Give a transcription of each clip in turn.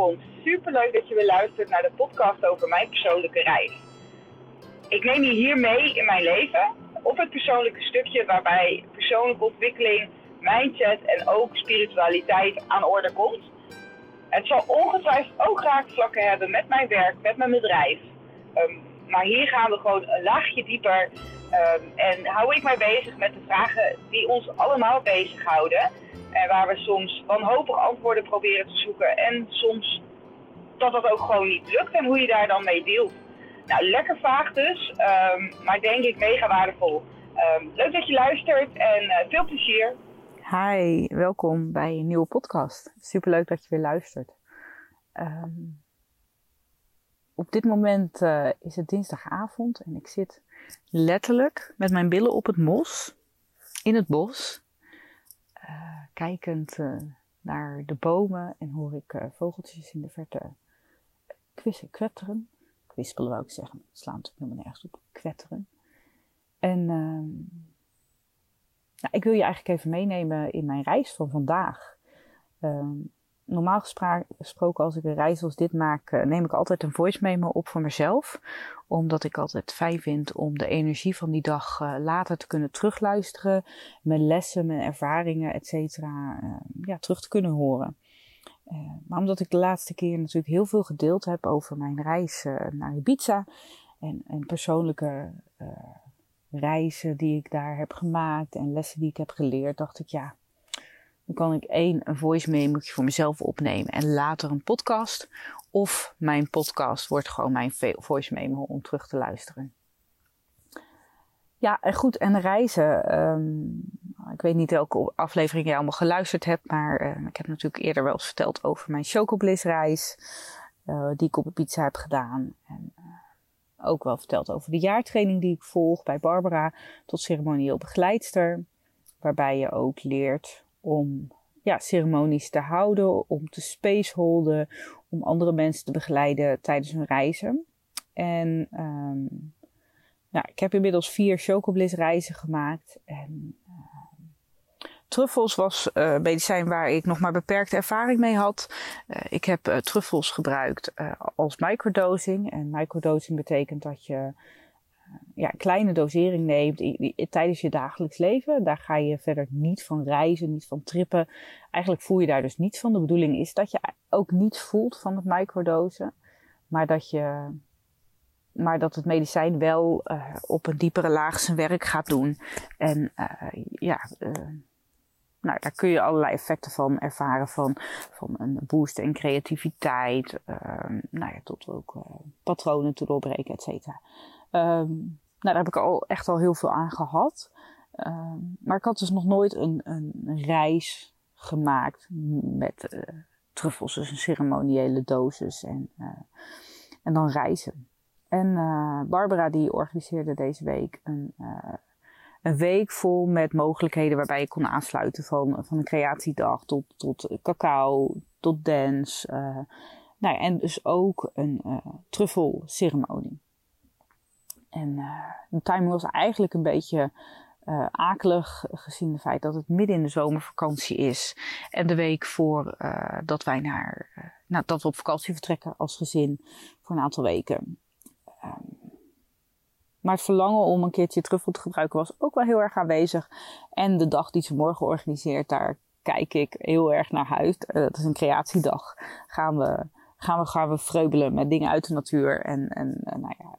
komt. Super leuk dat je weer luistert naar de podcast over mijn persoonlijke reis. Ik neem je hier mee in mijn leven op het persoonlijke stukje waarbij persoonlijke ontwikkeling, mindset en ook spiritualiteit aan orde komt. Het zal ongetwijfeld ook raakvlakken hebben met mijn werk, met mijn bedrijf. Ehm, maar hier gaan we gewoon een laagje dieper um, en hou ik mij bezig met de vragen die ons allemaal bezighouden. En waar we soms wanhopig antwoorden proberen te zoeken. En soms dat dat ook gewoon niet lukt en hoe je daar dan mee deelt. Nou, lekker vaag dus, um, maar denk ik mega waardevol. Um, leuk dat je luistert en uh, veel plezier. Hi, welkom bij een nieuwe podcast. Superleuk dat je weer luistert. Um, op dit moment uh, is het dinsdagavond en ik zit letterlijk met mijn billen op het mos in het bos uh, kijkend uh, naar de bomen en hoor ik vogeltjes in de verte kwissen, kwetteren. Kwispelen wou ik zeggen, het slaat natuurlijk helemaal nergens op. Kwetteren. En uh, nou, ik wil je eigenlijk even meenemen in mijn reis van vandaag. Ehm, normaal gesproken als ik een reis als dit maak, uh, neem ik altijd een voice memo op voor mezelf. Omdat ik altijd fijn vind om de energie van die dag uh, later te kunnen terugluisteren. Mijn lessen, mijn ervaringen, et cetera, uh, ja, terug te kunnen horen. maar omdat ik de laatste keer natuurlijk heel veel gedeeld heb over mijn reis naar Ibiza. En persoonlijke reizen die ik daar heb gemaakt en lessen die ik heb geleerd, dacht ik ja, dan kan ik één een voice memo voor mezelf opnemen en later een podcast. Of mijn podcast wordt gewoon mijn voice memo om terug te luisteren. Ja, en goed, en reizen. Um, ik weet niet welke aflevering jij allemaal geluisterd hebt, maar uh, ik heb natuurlijk eerder wel eens verteld over mijn Chocobliss reis, uh, die ik op pizza heb gedaan. En uh, ook wel verteld over de jaartraining die ik volg bij Barbara tot ceremonieel begeleidster. Waarbij je ook leert om ja, ceremonies te houden, om te spaceholden, om andere mensen te begeleiden tijdens hun reizen. En um, nou, ik heb inmiddels vier Chocobliss reizen gemaakt. En uh, truffels was uh, medicijn waar ik nog maar beperkte ervaring mee had. Uh, ik heb uh, truffels gebruikt als microdosing. En microdosing betekent dat je ja, kleine dosering neemt tijdens je dagelijks leven. Daar ga je verder niet van reizen, niet van trippen. Eigenlijk voel je daar dus niets van. De bedoeling is dat je ook niets voelt van het microdosen. Maar dat je maar dat het medicijn wel uh, op een diepere laag zijn werk gaat doen. En uh, ja, uh, nou, daar kun je allerlei effecten van ervaren. Van, van een boost in creativiteit. nou ja, tot ook patronen te doorbreken, et cetera. Um, nou, daar heb ik al echt al heel veel aan gehad. Um, maar ik had dus nog nooit een, een reis gemaakt met uh, truffels, dus een ceremoniële dosis en, uh, en dan reizen. En Barbara die organiseerde deze week een, een week vol met mogelijkheden waarbij je kon aansluiten van, van een creatiedag tot, tot cacao, tot dance. nou ja, en dus ook een truffelceremonie. En uh, de timing was eigenlijk een beetje uh, akelig gezien het feit dat het midden in de zomervakantie is. En de week voor uh, dat wij naar, nou, dat we op vakantie vertrekken als gezin voor een aantal weken. Um, maar het verlangen om een keertje truffel te gebruiken was ook wel heel erg aanwezig. En de dag die ze morgen organiseert, daar kijk ik heel erg naar uit. dat is een creatiedag. Gaan we, gaan we, gaan we vreubelen met dingen uit de natuur. En, en nou ja,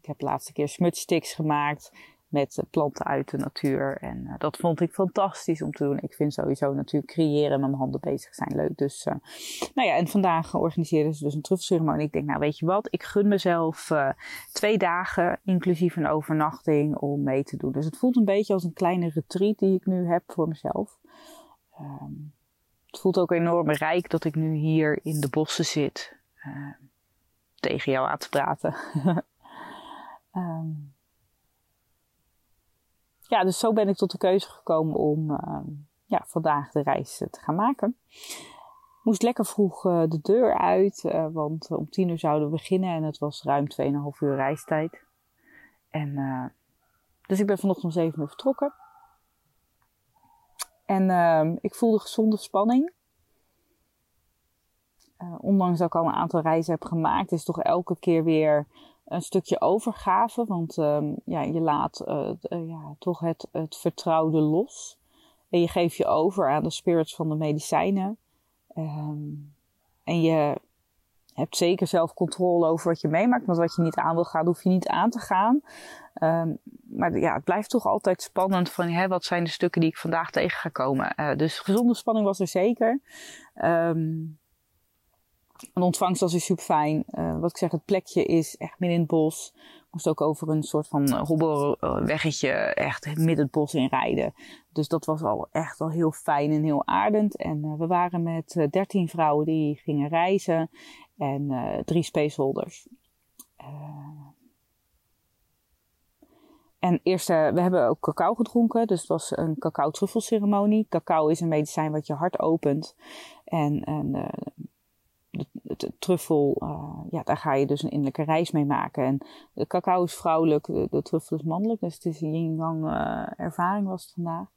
ik heb de laatste keer smutsticks gemaakt met planten uit de natuur. En uh, dat vond ik fantastisch om te doen. Ik vind sowieso natuurlijk creëren en met mijn handen bezig zijn leuk. Dus, uh, nou ja, en vandaag organiseerden ze dus een truffelceremonie. Ik denk, nou weet je wat, ik gun mezelf uh, twee dagen, inclusief een overnachting, om mee te doen. Dus het voelt een beetje als een kleine retreat die ik nu heb voor mezelf. Um, het voelt ook enorm rijk dat ik nu hier in de bossen zit. tegen jou aan te praten. Um, ja, dus zo ben ik tot de keuze gekomen om uh, ja, vandaag de reis te gaan maken. Moest lekker vroeg uh, de deur uit, uh, want om tien uur zouden we beginnen en het was ruim 2,5 uur reistijd. En dus ik ben vanochtend om 7 uur vertrokken. En ik voelde gezonde spanning. ondanks dat ik al een aantal reizen heb gemaakt, is toch elke keer weer een stukje overgave. Want um, ja, je laat uh, ja, toch het, het vertrouwde los. En je geeft je over aan de spirits van de medicijnen. Um, en je hebt zeker zelf controle over wat je meemaakt. Want wat je niet aan wil gaan, hoef je niet aan te gaan. Um, maar ja, het blijft toch altijd spannend van hè, wat zijn de stukken die ik vandaag tegen ga komen. Uh, dus gezonde spanning was er zeker. Een ontvangst was weer super fijn. Uh, wat ik zeg, het plekje is echt midden in het bos. Moest ook over een soort van hobbelweggetje echt midden het bos in rijden. Dus dat was al echt al heel fijn en heel aardend. En uh, we waren met 13 vrouwen die gingen reizen en drie spaceholders. En eerst, we hebben ook cacao gedronken. Dus het was een cacao-truffelceremonie. Cacao is een medicijn wat je hart opent. En, en de, truffel, uh, ja, daar ga je dus een innerlijke reis mee maken. En de cacao is vrouwelijk, de, truffel is mannelijk. Dus het is een yin-yang uh, ervaring was het vandaag.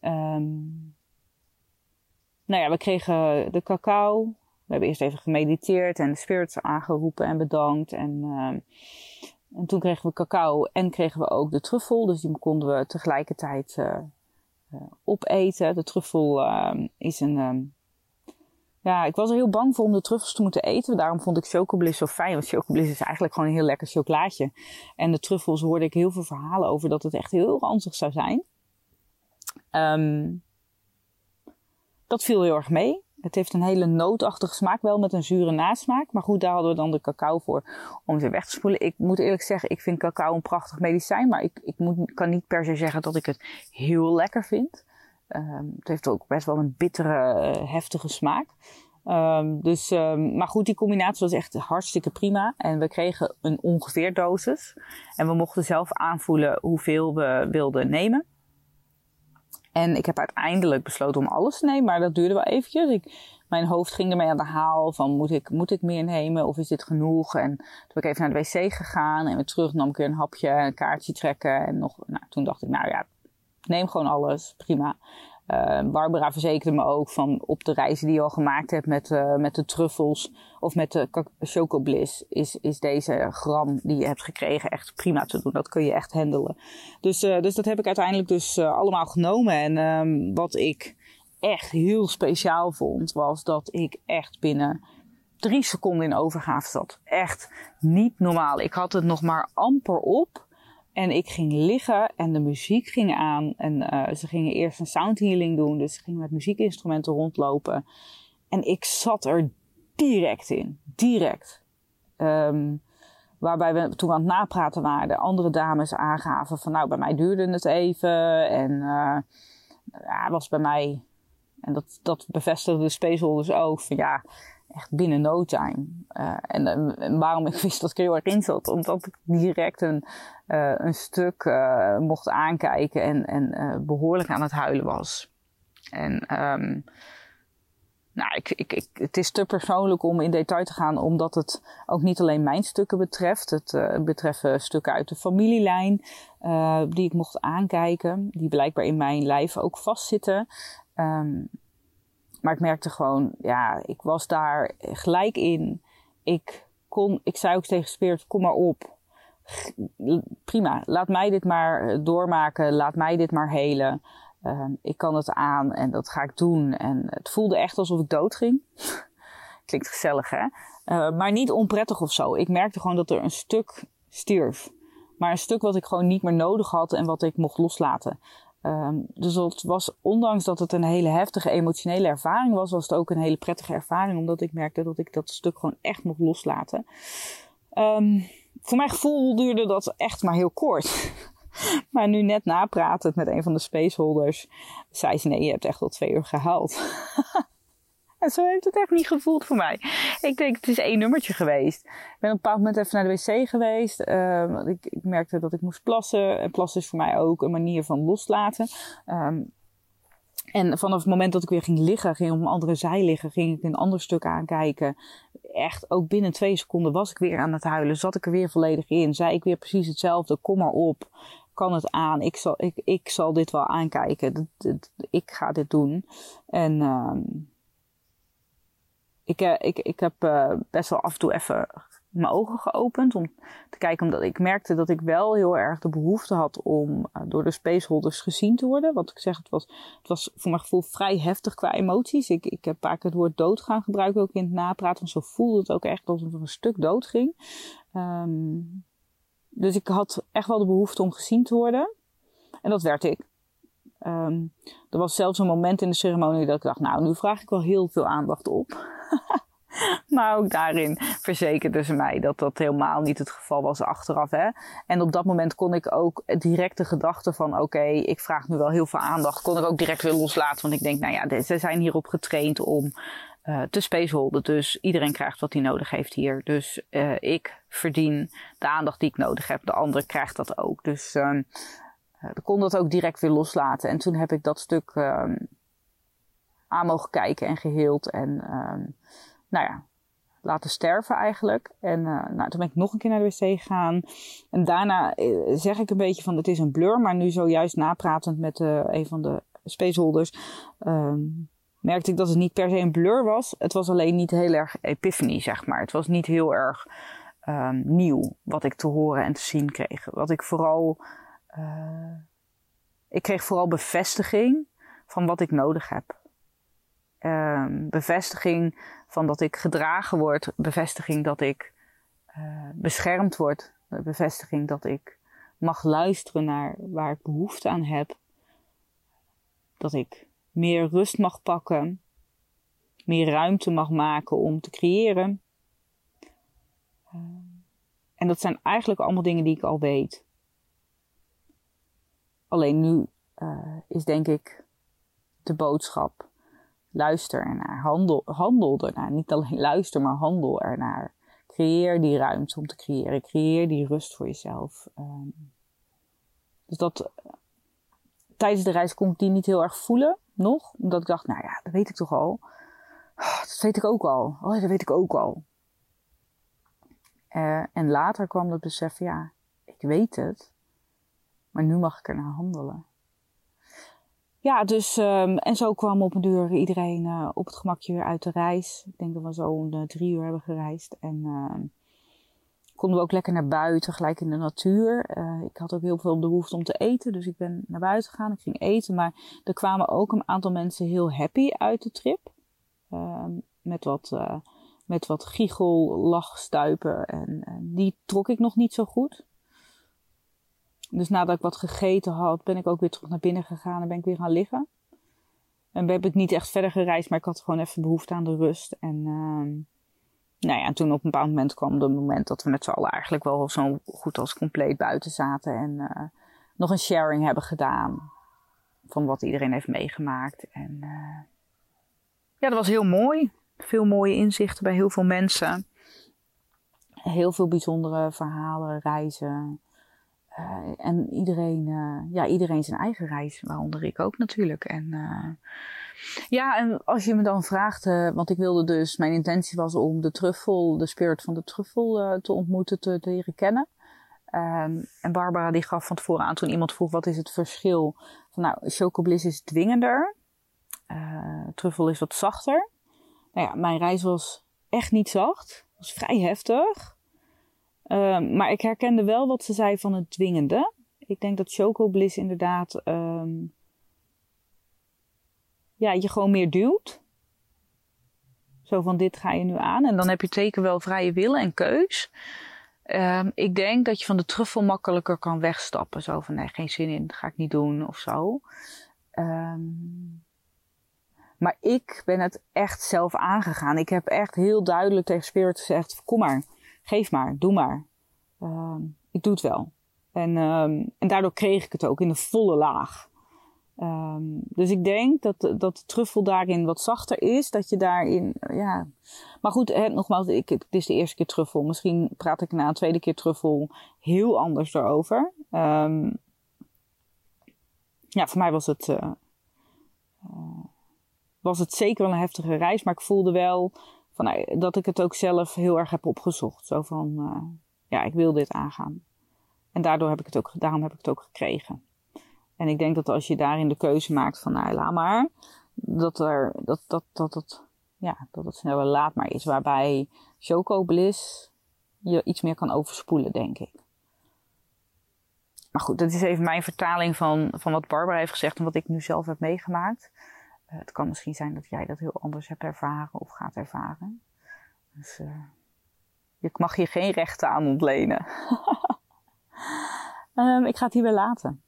Um, nou ja, we kregen de cacao. We hebben eerst even gemediteerd en de spirits aangeroepen en bedankt. En, uh, en toen kregen we cacao en kregen we ook de truffel. Dus die konden we tegelijkertijd uh, opeten. De truffel is een ja, ik was er heel bang voor om de truffels te moeten eten. Daarom vond ik chocobliss zo fijn. Want chocobliss is eigenlijk gewoon een heel lekker chocolaatje. En de truffels hoorde ik heel veel verhalen over dat het echt heel ranzig zou zijn. Um, dat viel heel erg mee. Het heeft een hele nootachtige smaak, wel met een zure nasmaak. Maar goed, daar hadden we dan de cacao voor om ze weg te spoelen. Ik moet eerlijk zeggen, ik vind cacao een prachtig medicijn. Maar ik, ik moet, kan niet per se zeggen dat ik het heel lekker vind. Um, het heeft ook best wel een bittere, uh, heftige smaak. Um, dus, um, maar goed, die combinatie was echt hartstikke prima. En we kregen een ongeveer dosis. En we mochten zelf aanvoelen hoeveel we wilden nemen. En ik heb uiteindelijk besloten om alles te nemen, maar dat duurde wel eventjes. Ik, mijn hoofd ging ermee aan de haal van moet ik, moet ik meer nemen of is dit genoeg? En toen ben ik even naar de wc gegaan en weer terug nam ik weer een hapje, een kaartje trekken. En nog, nou, toen dacht ik, nou ja, neem gewoon alles, prima. Uh, Barbara verzekerde me ook van op de reizen die je al gemaakt hebt met, uh, met de truffels of met de chocobliss, is, is deze gram die je hebt gekregen echt prima te doen. Dat kun je echt handelen. Dus, uh, dus dat heb ik uiteindelijk dus allemaal genomen. En um, wat ik echt heel speciaal vond, was dat ik echt binnen drie seconden in overgave zat. Echt niet normaal. Ik had het nog maar amper op. En ik ging liggen en de muziek ging aan. En uh, ze gingen eerst een sound healing doen. Dus ze gingen met muziekinstrumenten rondlopen. En ik zat er direct in. Direct. Um, waarbij we toen aan het napraten waren, de andere dames aangaven van nou, bij mij duurde het even. En uh, ja, was bij mij. En dat, dat bevestigde de spaceholders ook. Van ja, binnen no time. Uh, en, en, waarom ik wist dat ik er heel erg in zat. Omdat ik direct een, uh, een stuk uh, mocht aankijken en, en behoorlijk aan het huilen was. En um, nou, ik, ik, ik, het is te persoonlijk om in detail te gaan, omdat het ook niet alleen mijn stukken betreft. Het betreft stukken uit de familielijn die ik mocht aankijken, die blijkbaar in mijn lijf ook vastzitten. Um, maar ik merkte gewoon, ja, ik was daar gelijk in. Ik kon, ik zei ook tegen Spirit, kom maar op. Prima, laat mij dit maar doormaken, laat mij dit maar helen. Uh, ik kan het aan en dat ga ik doen. En het voelde echt alsof ik dood ging. Klinkt gezellig, hè? Uh, maar niet onprettig of zo. Ik merkte gewoon dat er een stuk stierf. Maar een stuk wat ik gewoon niet meer nodig had en wat ik mocht loslaten. Um, dus het was, ondanks dat het een hele heftige emotionele ervaring was, was het ook een hele prettige ervaring, omdat ik merkte dat ik dat stuk gewoon echt mocht loslaten. Um, voor mijn gevoel duurde dat echt maar heel kort. maar nu net napratend met een van de spaceholders, zei ze: Nee, je hebt echt al twee uur gehaald. En zo heeft het echt niet gevoeld voor mij. Ik denk, het is één nummertje geweest. Ik ben op een bepaald moment even naar de wc geweest. Uh, ik, ik, merkte dat ik moest plassen. En plassen is voor mij ook een manier van loslaten. Um, en vanaf het moment dat ik weer ging liggen, ging op een andere zij liggen, ging ik een ander stuk aankijken. Echt, ook binnen twee seconden was ik weer aan het huilen. Zat ik er weer volledig in. Zei ik weer precies hetzelfde. Kom maar op. Kan het aan. Ik zal, ik, ik zal dit wel aankijken. Ik ga dit doen. En... Um, ik, uh, ik, ik heb uh, best wel af en toe even mijn ogen geopend om te kijken, omdat ik merkte dat ik wel heel erg de behoefte had om uh, door de spaceholders gezien te worden. Want ik zeg, het was, het was voor mijn gevoel vrij heftig qua emoties. Ik, ik heb keer het woord dood gaan gebruiken ook in het napraten, zo voelde het ook echt alsof er een stuk dood ging. Um, dus ik had echt wel de behoefte om gezien te worden. En dat werd ik. Um, er was zelfs een moment in de ceremonie dat ik dacht, nou, nu vraag ik wel heel veel aandacht op. maar ook daarin verzekerden ze mij dat dat helemaal niet het geval was achteraf. Hè? En op dat moment kon ik ook direct de gedachte van, oké, ik vraag nu wel heel veel aandacht, kon ik ook direct weer loslaten. Want ik denk, nou ja, ze zijn hierop getraind om uh, te spaceholden. Dus iedereen krijgt wat hij nodig heeft hier. Dus uh, ik verdien de aandacht die ik nodig heb. De andere krijgt dat ook. Dus ik kon dat ook direct weer loslaten. En toen heb ik dat stuk ehm, aan mogen kijken en geheeld. En ehm, nou ja, laten sterven eigenlijk. En uh, nou, toen ben ik nog een keer naar de wc gegaan. En daarna zeg ik een beetje van het is een blur. Maar nu zojuist napratend met een van de spaceholders... Um, merkte ik dat het niet per se een blur was. Het was alleen niet heel erg epiphany, zeg maar. Het was niet heel erg um, nieuw wat ik te horen en te zien kreeg. Wat ik vooral. Ik kreeg vooral bevestiging van wat ik nodig heb. Um, bevestiging van dat ik gedragen word. Bevestiging dat ik uh, beschermd word. Bevestiging dat ik mag luisteren naar waar ik behoefte aan heb. Dat ik meer rust mag pakken, meer ruimte mag maken om te creëren. En dat zijn eigenlijk allemaal dingen die ik al weet. Alleen nu uh, is denk ik de boodschap: luister ernaar, handel, handel ernaar. Niet alleen luister, maar handel ernaar. Creëer die ruimte om te creëren. Creëer die rust voor jezelf. Um, dus dat tijdens de reis kon ik die niet heel erg voelen nog. Omdat ik dacht, nou ja, dat weet ik toch al. Oh, dat weet ik ook al. Oh, dat weet ik ook al. Uh, en later kwam het besef, ja, ik weet het. Maar nu mag ik er naar handelen. Ja, dus, um, en zo kwam op een duur iedereen uh, op het gemakje weer uit de reis. Ik denk dat we zo'n uh, drie uur hebben gereisd. En uh, konden we ook lekker naar buiten, gelijk in de natuur. Uh, ik had ook heel veel behoefte om te eten, dus ik ben naar buiten gegaan. Ik ging eten, maar er kwamen ook een aantal mensen heel happy uit de trip. Uh, met wat, met wat giechel, lach, stuipen. En die trok ik nog niet zo goed. Dus nadat ik wat gegeten had, ben ik ook weer terug naar binnen gegaan en ben ik weer gaan liggen. En heb ik niet echt verder gereisd, maar ik had gewoon even behoefte aan de rust. En ehm, nou ja, en toen op een bepaald moment kwam het moment dat we met z'n allen eigenlijk wel zo goed als compleet buiten zaten. En uh, nog een sharing hebben gedaan van wat iedereen heeft meegemaakt. En uh, ja, dat was heel mooi. Veel mooie inzichten bij heel veel mensen. Heel veel bijzondere verhalen, reizen. Uh, en iedereen, ja, iedereen zijn eigen reis, waaronder ik ook natuurlijk. En ja, en als je me dan vraagt, uh, want ik wilde dus, mijn intentie was om de truffel, de spirit van de truffel uh, te ontmoeten, te, leren kennen. Um, en Barbara die gaf van tevoren aan toen iemand vroeg wat is het verschil. Van nou, chocobliss is dwingender. Uh, truffel is wat zachter. Nou ja, mijn reis was echt niet zacht. was vrij heftig. Um, maar ik herkende wel wat ze zei van het dwingende. Ik denk dat chocobliss inderdaad um, ja, je gewoon meer duwt. Zo van dit ga je nu aan. En dan heb je zeker wel vrije wil en keus. Um, ik denk dat je van de truffel makkelijker kan wegstappen. Zo van nee, geen zin in, ga ik niet doen of zo. Maar ik ben het echt zelf aangegaan. Ik heb echt heel duidelijk tegen Spirit gezegd: kom maar, geef maar, doe maar. Um, ik doe het wel. En, en daardoor kreeg ik het ook in de volle laag. Um, dus ik denk dat, dat de truffel daarin wat zachter is. Dat je daarin, ja. Maar goed, nogmaals, ik, het is de eerste keer truffel. Misschien praat ik na een tweede keer truffel heel anders. Um, ja, voor mij was het, uh, uh, was het zeker wel een heftige reis. Maar ik voelde wel nou, dat ik het ook zelf heel erg heb opgezocht. Zo van, uh, ja, ik wil dit aangaan. En daardoor heb ik het ook, daarom heb ik het ook gekregen. En ik denk dat als je daarin de keuze maakt van, nou, laat maar. Dat er, dat, dat, dat, dat, ja, dat het sneller laat is. Waarbij Choco Bliss je iets meer kan overspoelen, denk ik. Maar goed, dat is even mijn vertaling van, van wat Barbara heeft gezegd en wat ik nu zelf heb meegemaakt. Uh, het kan misschien zijn dat jij dat heel anders hebt ervaren of gaat ervaren. Dus uh, ik mag je geen rechten aan ontlenen. um, ik ga het hier weer laten.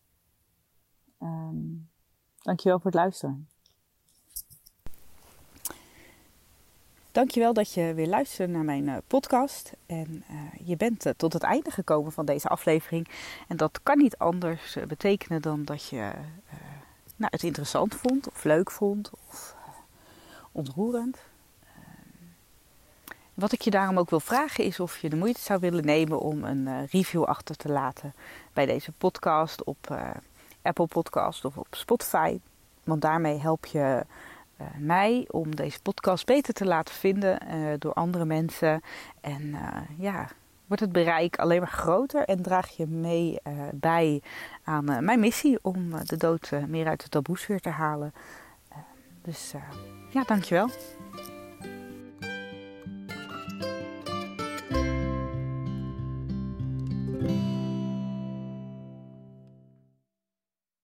Um, dankjewel voor het luisteren. Dankjewel dat je weer luistert naar mijn uh, podcast. En je bent tot het einde gekomen van deze aflevering. En dat kan niet anders betekenen dan dat je nou, het interessant vond, of leuk vond, of ontroerend. Wat ik je daarom ook wil vragen is of je de moeite zou willen nemen om een review achter te laten bij deze podcast op Apple Podcast of op Spotify. Want daarmee help je mij om deze podcast beter te laten vinden door andere mensen. En ja, wordt het bereik alleen maar groter en draag je mee bij aan mijn missie om de dood meer uit de taboesfeer te halen. dus ja, dankjewel.